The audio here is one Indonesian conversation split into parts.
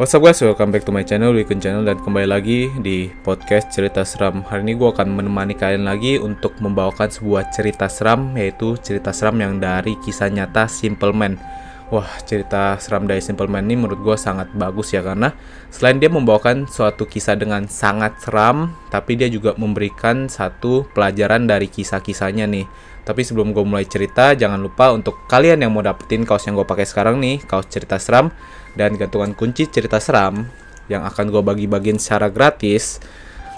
What's up guys, welcome back to my channel, Weekend Channel dan kembali lagi di podcast cerita seram. Hari ini gue akan menemani kalian lagi untuk membawakan sebuah cerita seram Yaitu cerita seram yang dari kisah nyata Simple Man. Wah, cerita seram dari Simple Man ini menurut gue sangat bagus ya Karena selain dia membawakan suatu kisah dengan sangat seram Tapi dia juga memberikan satu pelajaran dari kisah-kisahnya nih. Tapi sebelum gue mulai cerita, jangan lupa untuk kalian yang mau dapetin kaos yang gue pakai sekarang nih, kaos cerita seram dan gantungan kunci cerita seram yang akan gue bagi-bagiin secara gratis.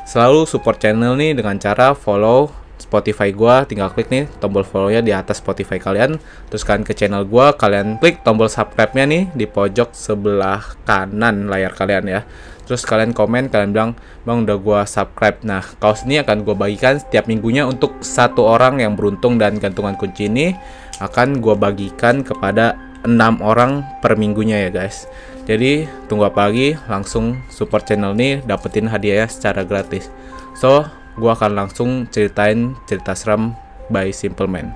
Selalu support channel nih dengan cara follow Spotify gue, tinggal klik nih tombol follow-nya di atas Spotify kalian. Terus kalian ke channel gue, kalian klik tombol subscribe-nya nih di pojok sebelah kanan layar kalian ya terus kalian komen kalian bilang bang udah gua subscribe nah kaos ini akan gua bagikan setiap minggunya untuk satu orang yang beruntung dan gantungan kunci ini akan gua bagikan kepada enam orang per minggunya ya guys. Jadi tunggu apa lagi langsung support channel ini dapetin hadiahnya secara gratis. So gua akan langsung ceritain cerita seram by Simple Man.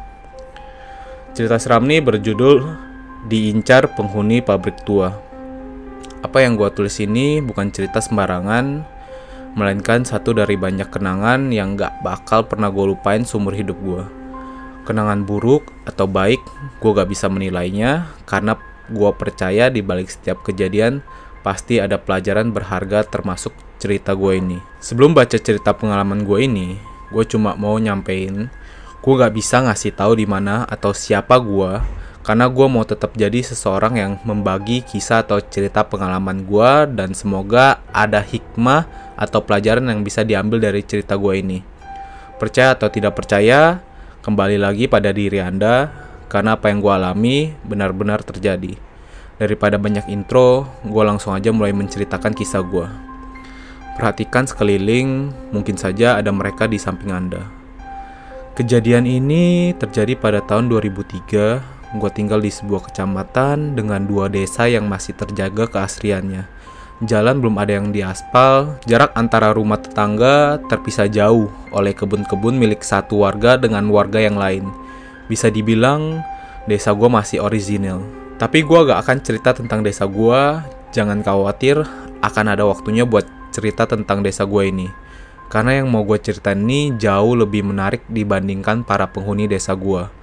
Cerita seram ini berjudul diincar penghuni pabrik tua. Apa yang gue tulis ini bukan cerita sembarangan, melainkan satu dari banyak kenangan yang gak bakal pernah gue lupain seumur hidup gue. Kenangan buruk atau baik, gue gak bisa menilainya karena gue percaya di balik setiap kejadian pasti ada pelajaran berharga termasuk cerita gue ini. Sebelum baca cerita pengalaman gue ini, gue cuma mau nyampein, gue gak bisa ngasih tahu di mana atau siapa gue, karena gue mau tetap jadi seseorang yang membagi kisah atau cerita pengalaman gue dan semoga ada hikmah atau pelajaran yang bisa diambil dari cerita gue ini. Percaya atau tidak percaya, kembali lagi pada diri Anda karena apa yang gue alami benar-benar terjadi. Daripada banyak intro, gue langsung aja mulai menceritakan kisah gue. Perhatikan sekeliling, mungkin saja ada mereka di samping Anda. Kejadian ini terjadi pada tahun 2003 Gue tinggal di sebuah kecamatan dengan dua desa yang masih terjaga keasriannya. Jalan belum ada yang diaspal, jarak antara rumah tetangga terpisah jauh oleh kebun-kebun milik satu warga dengan warga yang lain. Bisa dibilang desa gue masih original. Tapi gue gak akan cerita tentang desa gue, jangan khawatir, akan ada waktunya buat cerita tentang desa gue ini. Karena yang mau gue ceritain ini jauh lebih menarik dibandingkan para penghuni desa gue.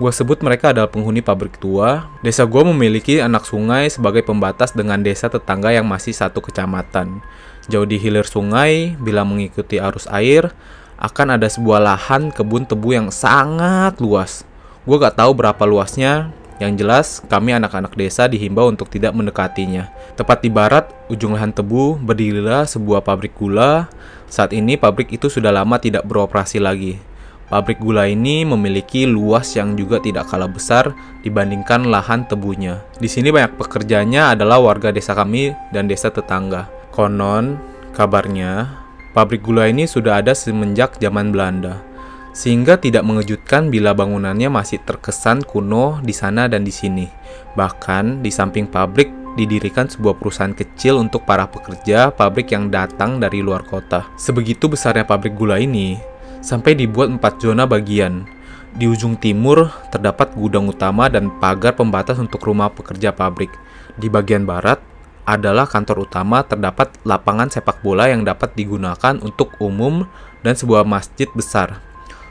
Gue sebut mereka adalah penghuni pabrik tua. Desa gue memiliki anak sungai sebagai pembatas dengan desa tetangga yang masih satu kecamatan. Jauh di hilir sungai, bila mengikuti arus air, akan ada sebuah lahan kebun tebu yang sangat luas. Gue gak tahu berapa luasnya, yang jelas, kami anak-anak desa dihimbau untuk tidak mendekatinya. Tepat di barat, ujung lahan tebu, berdirilah sebuah pabrik gula. Saat ini, pabrik itu sudah lama tidak beroperasi lagi. Pabrik gula ini memiliki luas yang juga tidak kalah besar dibandingkan lahan tebunya. Di sini banyak pekerjanya adalah warga desa kami dan desa tetangga. Konon, kabarnya, pabrik gula ini sudah ada semenjak zaman Belanda. Sehingga tidak mengejutkan bila bangunannya masih terkesan kuno di sana dan di sini. Bahkan di samping pabrik didirikan sebuah perusahaan kecil untuk para pekerja pabrik yang datang dari luar kota. Sebegitu besarnya pabrik gula ini, sampai dibuat empat zona bagian. Di ujung timur terdapat gudang utama dan pagar pembatas untuk rumah pekerja pabrik. Di bagian barat adalah kantor utama terdapat lapangan sepak bola yang dapat digunakan untuk umum dan sebuah masjid besar.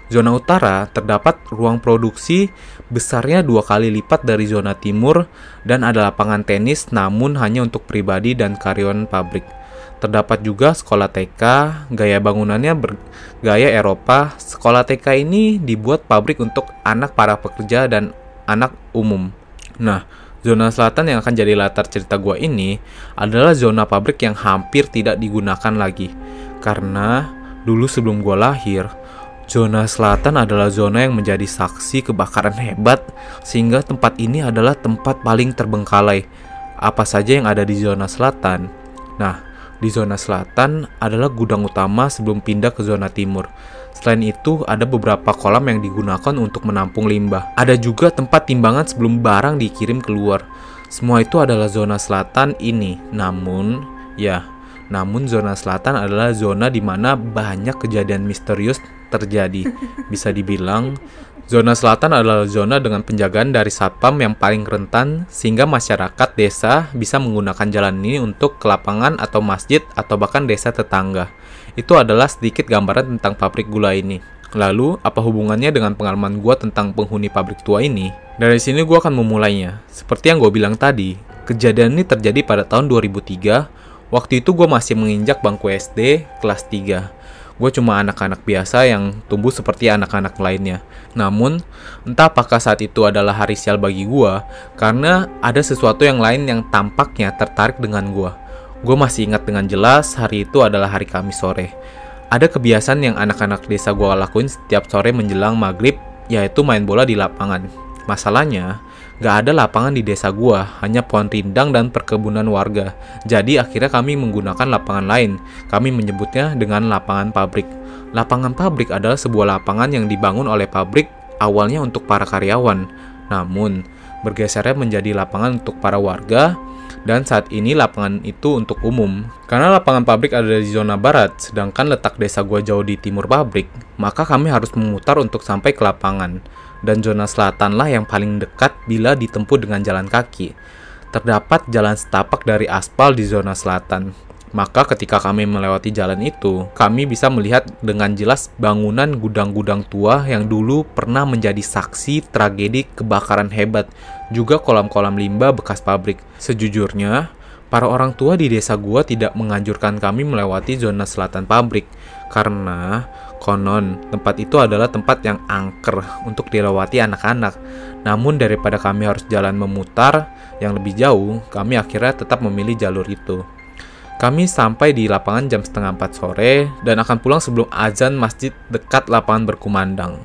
Zona utara terdapat ruang produksi besarnya dua kali lipat dari zona timur dan ada lapangan tenis namun hanya untuk pribadi dan karyawan pabrik. Terdapat juga sekolah TK, gaya bangunannya bergaya Eropa. Sekolah TK ini dibuat pabrik untuk anak para pekerja dan anak umum. Nah, zona selatan yang akan jadi latar cerita gua ini adalah zona pabrik yang hampir tidak digunakan lagi. Karena dulu sebelum gua lahir, zona selatan adalah zona yang menjadi saksi kebakaran hebat sehingga tempat ini adalah tempat paling terbengkalai apa saja yang ada di zona selatan? Nah, di zona selatan adalah gudang utama sebelum pindah ke zona timur. Selain itu, ada beberapa kolam yang digunakan untuk menampung limbah. Ada juga tempat timbangan sebelum barang dikirim keluar. Semua itu adalah zona selatan ini. Namun, ya, namun zona selatan adalah zona di mana banyak kejadian misterius terjadi. Bisa dibilang, zona selatan adalah zona dengan penjagaan dari satpam yang paling rentan sehingga masyarakat desa bisa menggunakan jalan ini untuk ke lapangan atau masjid atau bahkan desa tetangga. Itu adalah sedikit gambaran tentang pabrik gula ini. Lalu, apa hubungannya dengan pengalaman gua tentang penghuni pabrik tua ini? Dari sini gua akan memulainya. Seperti yang gue bilang tadi, kejadian ini terjadi pada tahun 2003. Waktu itu gue masih menginjak bangku SD kelas 3 gue cuma anak-anak biasa yang tumbuh seperti anak-anak lainnya. Namun, entah apakah saat itu adalah hari sial bagi gue, karena ada sesuatu yang lain yang tampaknya tertarik dengan gue. Gue masih ingat dengan jelas hari itu adalah hari Kamis sore. Ada kebiasaan yang anak-anak desa gue lakuin setiap sore menjelang maghrib, yaitu main bola di lapangan. Masalahnya, Gak ada lapangan di desa gua, hanya pohon rindang dan perkebunan warga. Jadi akhirnya kami menggunakan lapangan lain. Kami menyebutnya dengan lapangan pabrik. Lapangan pabrik adalah sebuah lapangan yang dibangun oleh pabrik awalnya untuk para karyawan. Namun, bergesernya menjadi lapangan untuk para warga dan saat ini lapangan itu untuk umum. Karena lapangan pabrik ada di zona barat, sedangkan letak desa gua jauh di timur pabrik, maka kami harus memutar untuk sampai ke lapangan dan zona selatanlah yang paling dekat bila ditempuh dengan jalan kaki. Terdapat jalan setapak dari aspal di zona selatan. Maka ketika kami melewati jalan itu, kami bisa melihat dengan jelas bangunan gudang-gudang tua yang dulu pernah menjadi saksi tragedi kebakaran hebat, juga kolam-kolam limbah bekas pabrik. Sejujurnya, para orang tua di desa gua tidak menganjurkan kami melewati zona selatan pabrik karena konon tempat itu adalah tempat yang angker untuk dilewati anak-anak. Namun daripada kami harus jalan memutar yang lebih jauh, kami akhirnya tetap memilih jalur itu. Kami sampai di lapangan jam setengah empat sore dan akan pulang sebelum azan masjid dekat lapangan berkumandang.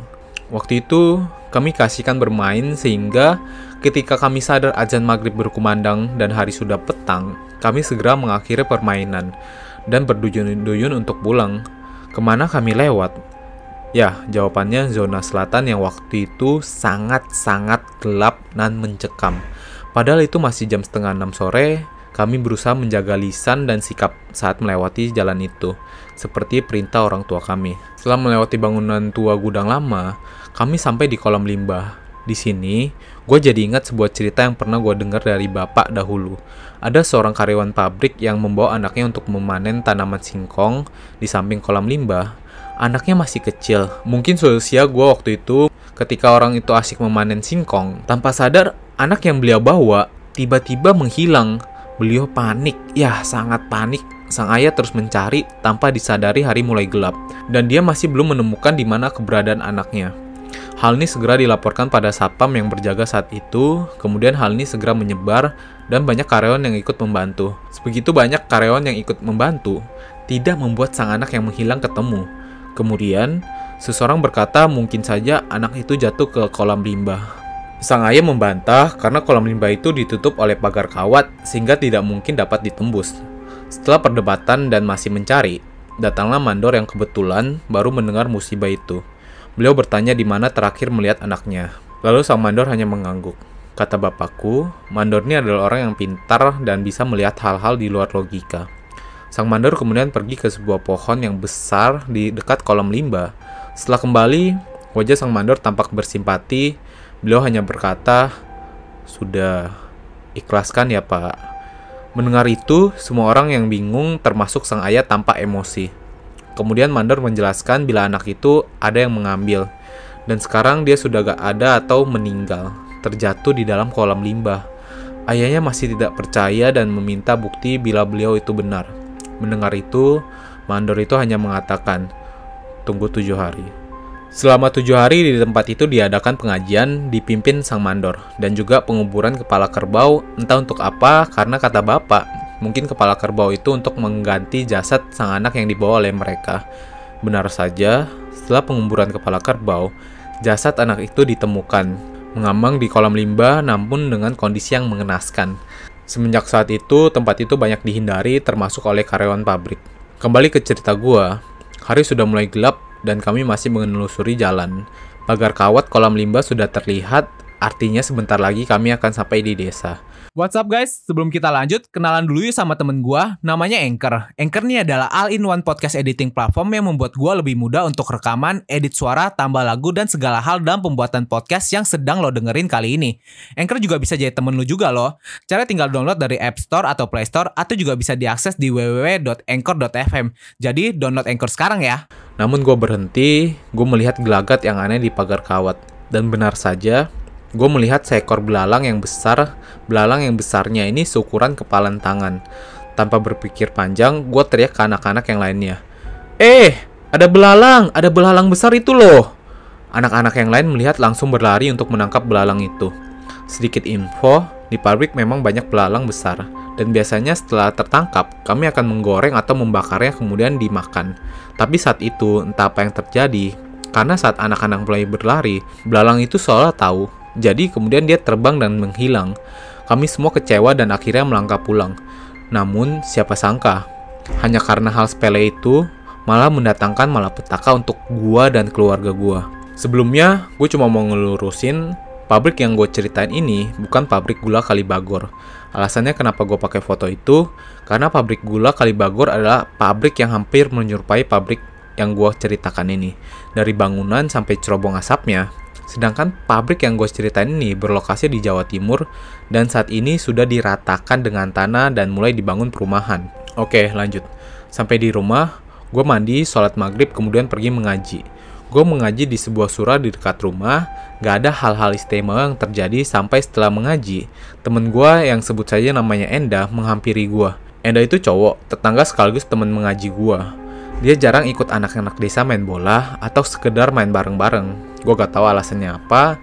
Waktu itu kami kasihkan bermain sehingga ketika kami sadar azan maghrib berkumandang dan hari sudah petang, kami segera mengakhiri permainan dan berduyun-duyun untuk pulang. Ke mana kami lewat? Ya, jawabannya zona selatan yang waktu itu sangat-sangat gelap dan mencekam. Padahal itu masih jam setengah enam sore, kami berusaha menjaga lisan dan sikap saat melewati jalan itu, seperti perintah orang tua kami. Setelah melewati bangunan tua gudang lama, kami sampai di kolam limbah. Di sini, gue jadi ingat sebuah cerita yang pernah gue dengar dari bapak dahulu. Ada seorang karyawan pabrik yang membawa anaknya untuk memanen tanaman singkong di samping kolam limbah. Anaknya masih kecil, mungkin seusia gue waktu itu ketika orang itu asik memanen singkong. Tanpa sadar, anak yang beliau bawa tiba-tiba menghilang. Beliau panik, ya sangat panik. Sang ayah terus mencari tanpa disadari hari mulai gelap, dan dia masih belum menemukan di mana keberadaan anaknya. Hal ini segera dilaporkan pada satpam yang berjaga saat itu, kemudian hal ini segera menyebar dan banyak karyawan yang ikut membantu. Sebegitu banyak karyawan yang ikut membantu, tidak membuat sang anak yang menghilang ketemu. Kemudian, seseorang berkata mungkin saja anak itu jatuh ke kolam limbah. Sang ayah membantah karena kolam limbah itu ditutup oleh pagar kawat sehingga tidak mungkin dapat ditembus. Setelah perdebatan dan masih mencari, datanglah mandor yang kebetulan baru mendengar musibah itu. Beliau bertanya di mana terakhir melihat anaknya. Lalu sang mandor hanya mengangguk. Kata bapakku, mandor ini adalah orang yang pintar dan bisa melihat hal-hal di luar logika. Sang mandor kemudian pergi ke sebuah pohon yang besar di dekat kolam limbah. Setelah kembali, wajah sang mandor tampak bersimpati. Beliau hanya berkata, "Sudah ikhlaskan ya, Pak." Mendengar itu, semua orang yang bingung termasuk sang ayah tampak emosi. Kemudian Mandor menjelaskan bila anak itu ada yang mengambil, dan sekarang dia sudah gak ada atau meninggal, terjatuh di dalam kolam limbah. Ayahnya masih tidak percaya dan meminta bukti bila beliau itu benar. Mendengar itu, Mandor itu hanya mengatakan, tunggu tujuh hari. Selama tujuh hari di tempat itu diadakan pengajian dipimpin sang mandor dan juga penguburan kepala kerbau entah untuk apa karena kata bapak Mungkin kepala kerbau itu untuk mengganti jasad sang anak yang dibawa oleh mereka. Benar saja, setelah penguburan kepala kerbau, jasad anak itu ditemukan, mengambang di kolam limbah namun dengan kondisi yang mengenaskan. Semenjak saat itu, tempat itu banyak dihindari termasuk oleh karyawan pabrik. Kembali ke cerita gua, hari sudah mulai gelap dan kami masih menelusuri jalan. Pagar kawat kolam limbah sudah terlihat, artinya sebentar lagi kami akan sampai di desa. What's up guys? Sebelum kita lanjut, kenalan dulu yuk sama temen gua, namanya Anchor. Anchor ini adalah all-in-one podcast editing platform yang membuat gua lebih mudah untuk rekaman, edit suara, tambah lagu, dan segala hal dalam pembuatan podcast yang sedang lo dengerin kali ini. Anchor juga bisa jadi temen lu juga loh. Cara tinggal download dari App Store atau Play Store, atau juga bisa diakses di www.anchor.fm. Jadi download Anchor sekarang ya. Namun gue berhenti, gue melihat gelagat yang aneh di pagar kawat. Dan benar saja, gue melihat seekor belalang yang besar, belalang yang besarnya ini seukuran kepalan tangan. Tanpa berpikir panjang, gue teriak ke anak-anak yang lainnya. Eh, ada belalang, ada belalang besar itu loh. Anak-anak yang lain melihat langsung berlari untuk menangkap belalang itu. Sedikit info, di pabrik memang banyak belalang besar, dan biasanya setelah tertangkap, kami akan menggoreng atau membakarnya kemudian dimakan. Tapi saat itu, entah apa yang terjadi, karena saat anak-anak mulai berlari, belalang itu seolah tahu jadi kemudian dia terbang dan menghilang. Kami semua kecewa dan akhirnya melangkah pulang. Namun siapa sangka, hanya karena hal sepele itu malah mendatangkan malapetaka untuk gua dan keluarga gua. Sebelumnya, gue cuma mau ngelurusin pabrik yang gue ceritain ini bukan pabrik gula Kalibagor. Alasannya kenapa gue pakai foto itu, karena pabrik gula Kalibagor adalah pabrik yang hampir menyerupai pabrik yang gue ceritakan ini. Dari bangunan sampai cerobong asapnya, Sedangkan pabrik yang gue ceritain ini berlokasi di Jawa Timur dan saat ini sudah diratakan dengan tanah dan mulai dibangun perumahan. Oke, lanjut. Sampai di rumah, gue mandi, sholat maghrib, kemudian pergi mengaji. Gue mengaji di sebuah surah di dekat rumah, gak ada hal-hal istimewa yang terjadi sampai setelah mengaji. Temen gue yang sebut saja namanya Enda menghampiri gue. Enda itu cowok, tetangga sekaligus temen mengaji gue. Dia jarang ikut anak-anak desa main bola atau sekedar main bareng-bareng Gue gak tahu alasannya apa,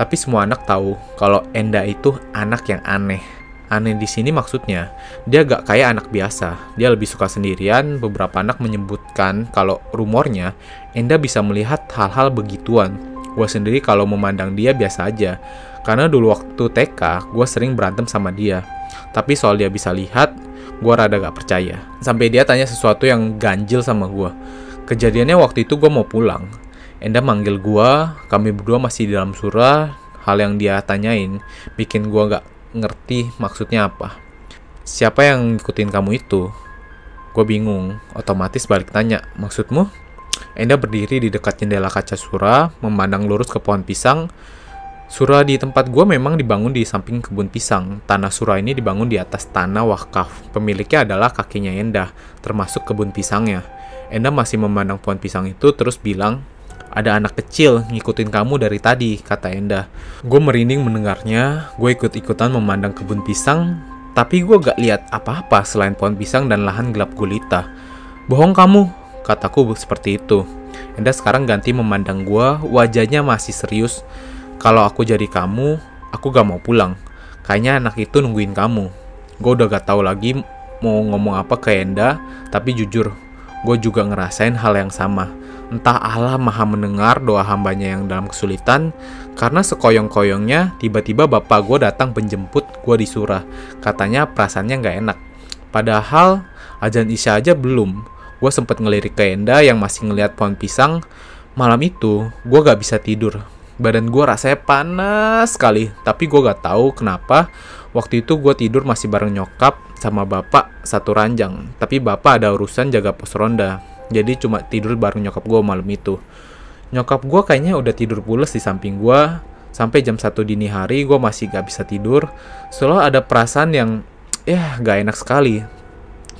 tapi semua anak tahu kalau Enda itu anak yang aneh. Aneh di sini maksudnya, dia gak kayak anak biasa. Dia lebih suka sendirian. Beberapa anak menyebutkan kalau rumornya Enda bisa melihat hal-hal begituan. Gue sendiri kalau memandang dia biasa aja. Karena dulu waktu TK, gue sering berantem sama dia. Tapi soal dia bisa lihat, gue rada gak percaya. Sampai dia tanya sesuatu yang ganjil sama gue. Kejadiannya waktu itu gue mau pulang. Enda manggil gua, kami berdua masih di dalam surah, hal yang dia tanyain bikin gua gak ngerti maksudnya apa. Siapa yang ngikutin kamu itu? Gue bingung, otomatis balik tanya, maksudmu? Enda berdiri di dekat jendela kaca surah, memandang lurus ke pohon pisang. Surah di tempat gue memang dibangun di samping kebun pisang. Tanah surah ini dibangun di atas tanah wakaf. Pemiliknya adalah kakinya Enda, termasuk kebun pisangnya. Enda masih memandang pohon pisang itu terus bilang, ada anak kecil ngikutin kamu dari tadi, kata Enda. Gue merinding mendengarnya, gue ikut-ikutan memandang kebun pisang, tapi gue gak lihat apa-apa selain pohon pisang dan lahan gelap gulita. Bohong kamu, kataku seperti itu. Enda sekarang ganti memandang gue, wajahnya masih serius. Kalau aku jadi kamu, aku gak mau pulang. Kayaknya anak itu nungguin kamu. Gue udah gak tahu lagi mau ngomong apa ke Enda, tapi jujur, gue juga ngerasain hal yang sama. Entah Allah maha mendengar doa hambanya yang dalam kesulitan, karena sekoyong-koyongnya tiba-tiba bapak gue datang penjemput gue di surah. Katanya perasaannya nggak enak. Padahal ajan isya aja belum. Gue sempet ngelirik ke Enda yang masih ngeliat pohon pisang. Malam itu gue gak bisa tidur. Badan gue rasanya panas sekali, tapi gue gak tahu kenapa waktu itu gue tidur masih bareng nyokap sama bapak satu ranjang. Tapi bapak ada urusan jaga pos ronda jadi cuma tidur bareng nyokap gue malam itu. Nyokap gue kayaknya udah tidur pules di samping gue sampai jam satu dini hari gue masih gak bisa tidur. Selalu ada perasaan yang ya gak enak sekali.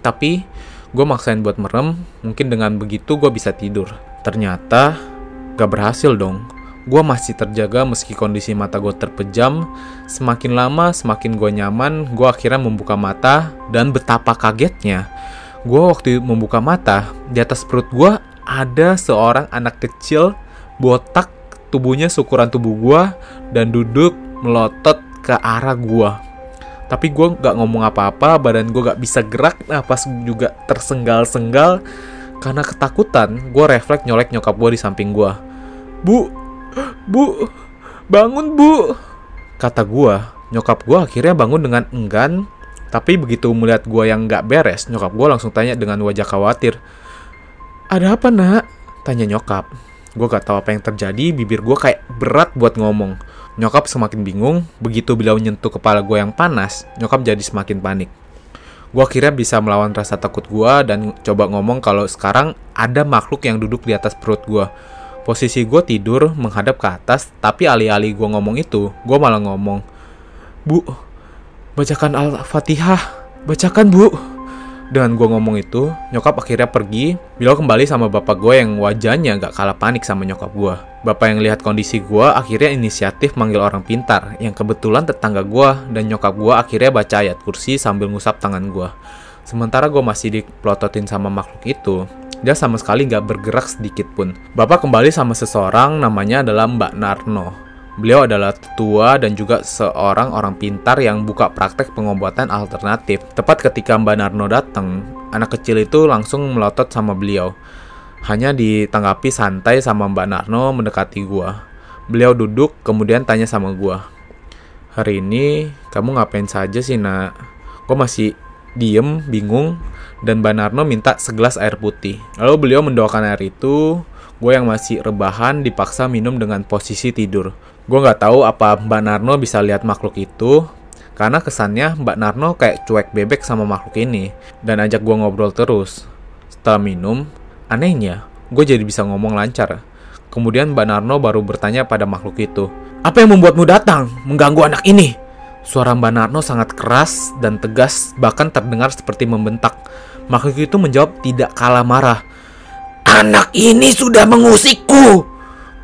Tapi gue maksain buat merem. Mungkin dengan begitu gue bisa tidur. Ternyata gak berhasil dong. Gue masih terjaga meski kondisi mata gue terpejam. Semakin lama, semakin gue nyaman, gue akhirnya membuka mata, dan betapa kagetnya gue waktu membuka mata di atas perut gue ada seorang anak kecil botak tubuhnya seukuran tubuh gue dan duduk melotot ke arah gue tapi gue gak ngomong apa-apa badan gue gak bisa gerak pas juga tersenggal-senggal karena ketakutan gue refleks nyolek nyokap gue di samping gue bu bu bangun bu kata gue nyokap gue akhirnya bangun dengan enggan Tapi begitu melihat gue yang nggak beres, nyokap gue langsung tanya dengan wajah khawatir. Ada apa nak? Tanya nyokap. Gue gak tahu apa yang terjadi, bibir gue kayak berat buat ngomong. Nyokap semakin bingung, begitu beliau nyentuh kepala gue yang panas, nyokap jadi semakin panik. Gue akhirnya bisa melawan rasa takut gue dan coba ngomong kalau sekarang ada makhluk yang duduk di atas perut gue. Posisi gue tidur menghadap ke atas, tapi alih-alih gue ngomong itu, gue malah ngomong, Bu, bacakan Al-Fatihah, bacakan bu. Dengan gue ngomong itu, nyokap akhirnya pergi. Beliau kembali sama bapak gue yang wajahnya gak kalah panik sama nyokap gue. Bapak yang lihat kondisi gue akhirnya inisiatif manggil orang pintar, yang kebetulan tetangga gue dan nyokap gue akhirnya baca ayat kursi sambil ngusap tangan gue. Sementara gue masih dipelototin sama makhluk itu, dia sama sekali gak bergerak sedikit pun. Bapak kembali sama seseorang namanya adalah Mbak Narno. Beliau adalah tua dan juga seorang orang pintar yang buka praktek pengobatan alternatif. Tepat ketika Mbak Narno datang, anak kecil itu langsung melotot sama beliau. Hanya ditanggapi santai sama Mbak Narno mendekati gua. Beliau duduk kemudian tanya sama gua. Hari ini kamu ngapain saja sih nak? Gua masih diem, bingung, dan Mbak Narno minta segelas air putih. Lalu beliau mendoakan air itu, gue yang masih rebahan dipaksa minum dengan posisi tidur. Gue nggak tahu apa Mbak Narno bisa lihat makhluk itu, karena kesannya Mbak Narno kayak cuek bebek sama makhluk ini, dan ajak gue ngobrol terus. Setelah minum, anehnya, gue jadi bisa ngomong lancar. Kemudian Mbak Narno baru bertanya pada makhluk itu, Apa yang membuatmu datang, mengganggu anak ini? Suara Mbak Narno sangat keras dan tegas, bahkan terdengar seperti membentak. Makhluk itu menjawab tidak kalah marah. Anak ini sudah mengusikku!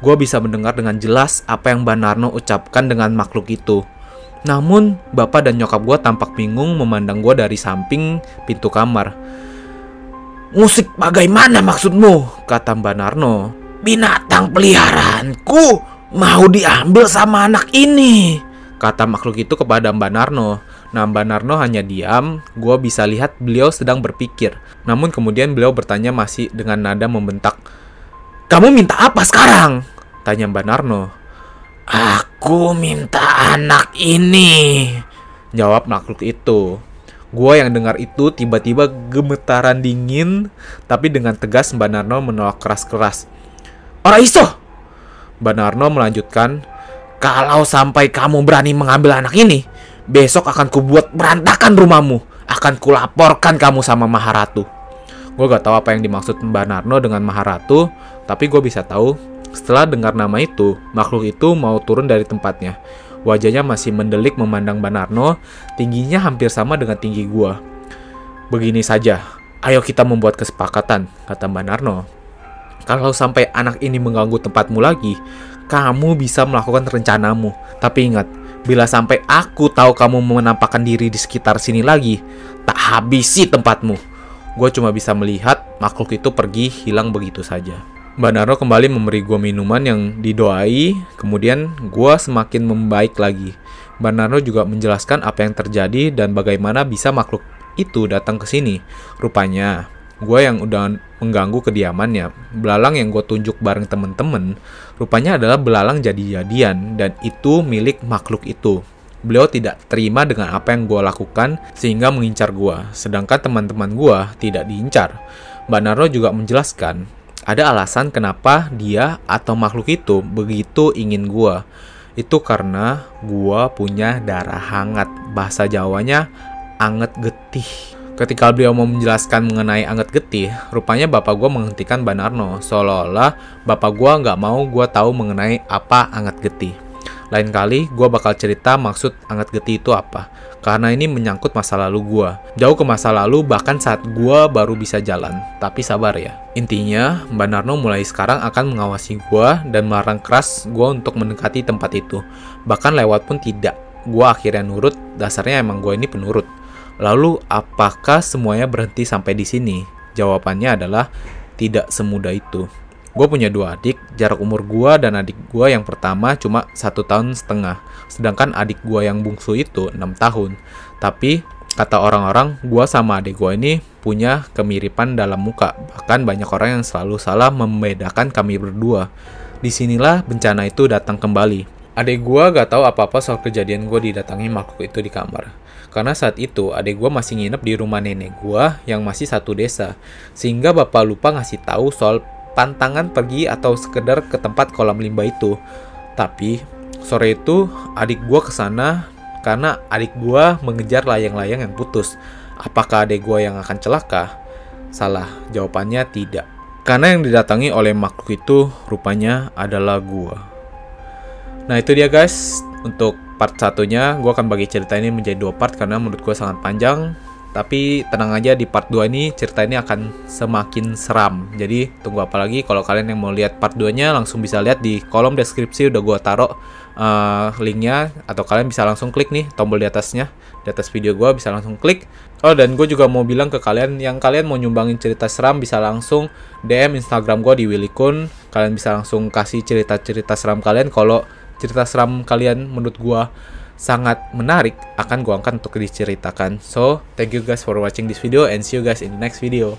Gue bisa mendengar dengan jelas apa yang Mbak Narno ucapkan dengan makhluk itu. Namun, bapak dan nyokap gue tampak bingung memandang gue dari samping pintu kamar. Musik bagaimana maksudmu? Kata Mbak Narno. Binatang peliharaanku mau diambil sama anak ini. Kata makhluk itu kepada Mbak Narno. Nah, Mbak Narno hanya diam, gue bisa lihat beliau sedang berpikir. Namun kemudian beliau bertanya masih dengan nada membentak. Kamu minta apa sekarang? Tanya Mbak Narno. Aku minta anak ini. Jawab makhluk itu. Gua yang dengar itu tiba-tiba gemetaran dingin, tapi dengan tegas Mbak Narno menolak keras-keras. Ora iso! Mbak Narno melanjutkan, kalau sampai kamu berani mengambil anak ini, besok akan kubuat berantakan rumahmu. Akan kulaporkan kamu sama Maharatu. Gue gak tahu apa yang dimaksud Mbak Narno dengan Maharatu, tapi gue bisa tahu setelah dengar nama itu, makhluk itu mau turun dari tempatnya. Wajahnya masih mendelik memandang Banarno, tingginya hampir sama dengan tinggi gua. Begini saja, ayo kita membuat kesepakatan, kata Banarno. Kalau sampai anak ini mengganggu tempatmu lagi, kamu bisa melakukan rencanamu. Tapi ingat, bila sampai aku tahu kamu menampakkan diri di sekitar sini lagi, tak habisi tempatmu. Gue cuma bisa melihat makhluk itu pergi hilang begitu saja. Mbak Naro kembali memberi gue minuman yang didoai, kemudian gue semakin membaik lagi. Mbak Naro juga menjelaskan apa yang terjadi dan bagaimana bisa makhluk itu datang ke sini. Rupanya, gue yang udah mengganggu kediamannya, belalang yang gue tunjuk bareng temen-temen, rupanya adalah belalang jadi-jadian dan itu milik makhluk itu. Beliau tidak terima dengan apa yang gue lakukan sehingga mengincar gue, sedangkan teman-teman gue tidak diincar. Mbak Naro juga menjelaskan ada alasan kenapa dia atau makhluk itu begitu ingin gua. Itu karena gua punya darah hangat. Bahasa Jawanya anget getih. Ketika beliau mau menjelaskan mengenai anget getih, rupanya bapak gua menghentikan Banarno, seolah-olah bapak gua nggak mau gua tahu mengenai apa anget getih. Lain kali, gue bakal cerita maksud anget getih itu apa. Karena ini menyangkut masa lalu gue. Jauh ke masa lalu, bahkan saat gue baru bisa jalan. Tapi sabar ya. Intinya, Mbak Narno mulai sekarang akan mengawasi gue dan melarang keras gue untuk mendekati tempat itu. Bahkan lewat pun tidak. Gue akhirnya nurut, dasarnya emang gue ini penurut. Lalu, apakah semuanya berhenti sampai di sini? Jawabannya adalah tidak semudah itu. Gue punya dua adik, jarak umur gue dan adik gue yang pertama cuma satu tahun setengah. Sedangkan adik gue yang bungsu itu 6 tahun. Tapi kata orang-orang, gue sama adik gue ini punya kemiripan dalam muka. Bahkan banyak orang yang selalu salah membedakan kami berdua. Di sinilah bencana itu datang kembali. Adik gue gak tahu apa-apa soal kejadian gue didatangi makhluk itu di kamar. Karena saat itu adik gue masih nginep di rumah nenek gue yang masih satu desa. Sehingga bapak lupa ngasih tahu soal pantangan pergi atau sekedar ke tempat kolam limbah itu. Tapi sore itu adik gue ke sana karena adik gue mengejar layang-layang yang putus. Apakah adik gue yang akan celaka? Salah, jawabannya tidak. Karena yang didatangi oleh makhluk itu rupanya adalah gua. Nah itu dia guys, untuk part satunya gue akan bagi cerita ini menjadi dua part karena menurut gue sangat panjang. Tapi tenang aja di part 2 ini cerita ini akan semakin seram. Jadi tunggu apa lagi kalau kalian yang mau lihat part 2-nya langsung bisa lihat di kolom deskripsi udah gue taruh uh, linknya atau kalian bisa langsung klik nih tombol di atasnya di atas video gue bisa langsung klik. Oh dan gue juga mau bilang ke kalian yang kalian mau nyumbangin cerita seram bisa langsung DM Instagram gue di Willy Kun. Kalian bisa langsung kasih cerita-cerita seram kalian kalau cerita seram kalian menurut gue sangat menarik akan gue angkat untuk diceritakan. So, thank you guys for watching this video and see you guys in the next video.